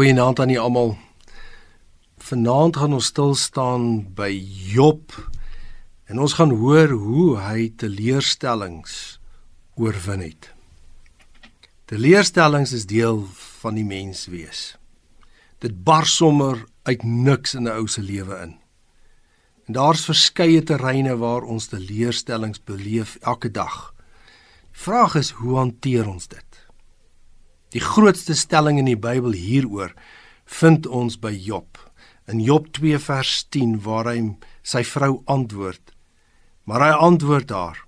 Goeienaand aan julle almal. Vanaand gaan ons stil staan by Job en ons gaan hoor hoe hy teleurstellings oorwin het. Teleurstellings is deel van die menswees. Dit bars sommer uit niks in 'n ou se lewe in. En daar's verskeie terreine waar ons teleurstellings beleef elke dag. Die vraag is hoe hanteer ons dit? Die grootste stelling in die Bybel hieroor vind ons by Job. In Job 2 vers 10 waar hy sy vrou antwoord. Maar hy antwoord haar: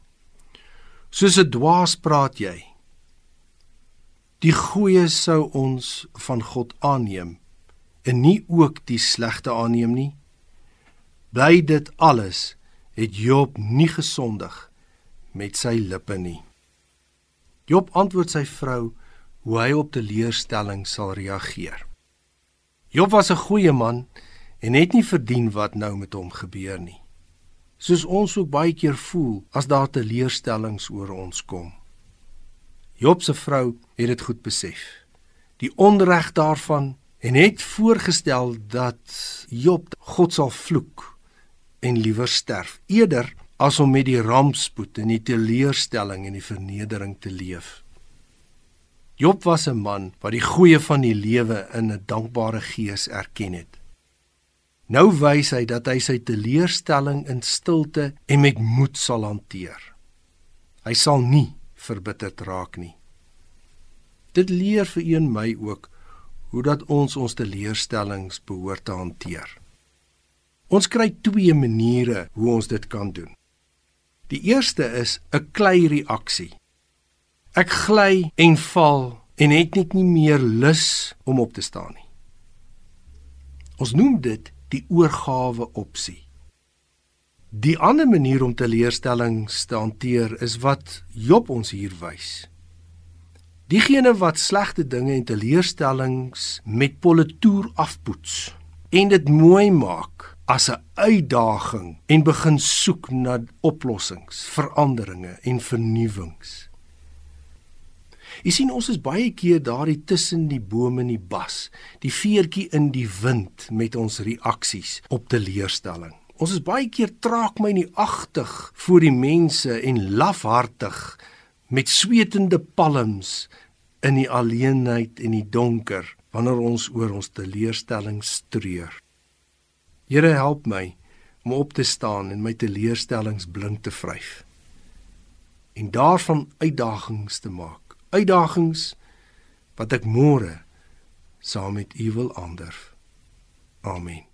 Soos 'n dwaas praat jy. Die goeie sou ons van God aanneem en nie ook die slegte aanneem nie. Bly dit alles het Job nie gesondig met sy lippe nie. Job antwoord sy vrou: hoe hy op teleurstelling sal reageer. Job was 'n goeie man en het nie verdien wat nou met hom gebeur nie. Soos ons ook baie keer voel as daar teleurstellings oor ons kom. Job se vrou het dit goed besef. Die onreg daarvan en het voorgestel dat Job God sal vloek en liewer sterf eerder as om met die rampspoed en die teleurstelling en die vernedering te leef. Job was 'n man wat die goeie van die lewe in 'n dankbare gees erken het. Nou wys hy dat hy sy teleurstelling in stilte en met moed sal hanteer. Hy sal nie verbitterd raak nie. Dit leer vir een my ook hoe dat ons ons teleurstellings behoort te hanteer. Ons kry twee maniere hoe ons dit kan doen. Die eerste is 'n klei reaksie. Ek gly en val en het net nie meer lus om op te staan nie. Ons noem dit die oorgawe opsie. Die ander manier om teleurstellings te hanteer is wat Job ons hier wys. Diegene wat slegte dinge en teleurstellings met politoer afpoets en dit mooi maak as 'n uitdaging en begin soek na oplossings, veranderinge en vernuwings. Jy sien ons is baie keer daardie tussen die bome en die bas, die veertjie in die wind met ons reaksies op teleurstelling. Ons is baie keer traag my nie agtig voor die mense en lafhartig met swetende palms in die alleenheid en die donker wanneer ons oor ons teleurstellings treur. Here help my om op te staan en my teleurstellings blink te vryf en daarvan uitdagings te maak uitdagings wat ek môre saam met U wil aanderf. Amen.